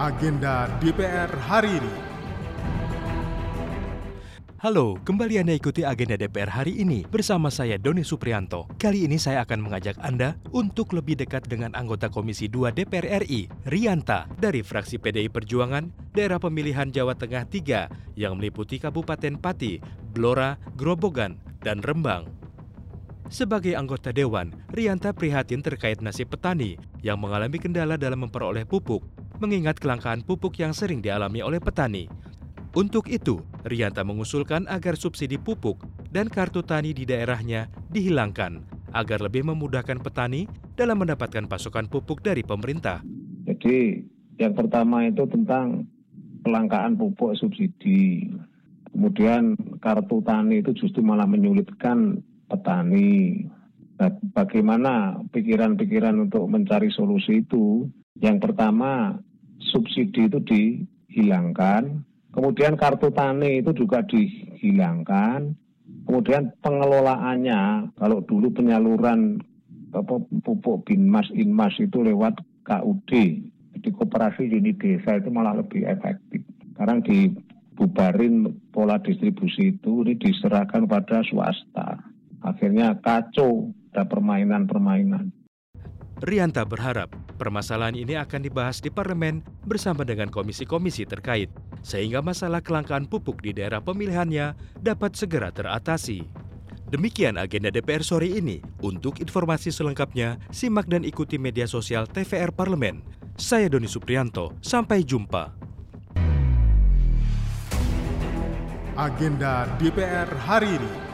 agenda DPR hari ini. Halo, kembali Anda ikuti agenda DPR hari ini bersama saya Doni Suprianto. Kali ini saya akan mengajak Anda untuk lebih dekat dengan anggota Komisi 2 DPR RI, Rianta, dari fraksi PDI Perjuangan, daerah pemilihan Jawa Tengah 3 yang meliputi Kabupaten Pati, Blora, Grobogan, dan Rembang. Sebagai anggota dewan, Rianta prihatin terkait nasib petani yang mengalami kendala dalam memperoleh pupuk, mengingat kelangkaan pupuk yang sering dialami oleh petani. Untuk itu, Rianta mengusulkan agar subsidi pupuk dan kartu tani di daerahnya dihilangkan agar lebih memudahkan petani dalam mendapatkan pasokan pupuk dari pemerintah. Jadi yang pertama itu tentang kelangkaan pupuk subsidi. Kemudian kartu tani itu justru malah menyulitkan petani. Nah, bagaimana pikiran-pikiran untuk mencari solusi itu? Yang pertama, subsidi itu dihilangkan, Kemudian kartu tani itu juga dihilangkan. Kemudian pengelolaannya, kalau dulu penyaluran apa, pupuk binmas inmas itu lewat KUD, di koperasi unit desa itu malah lebih efektif. Sekarang dibubarin pola distribusi itu, ini diserahkan pada swasta. Akhirnya kacau, ada permainan-permainan. Rianta berharap permasalahan ini akan dibahas di parlemen bersama dengan komisi-komisi terkait, sehingga masalah kelangkaan pupuk di daerah pemilihannya dapat segera teratasi. Demikian agenda DPR sore ini. Untuk informasi selengkapnya, simak dan ikuti media sosial TVR Parlemen. Saya Doni Suprianto, sampai jumpa. Agenda DPR hari ini.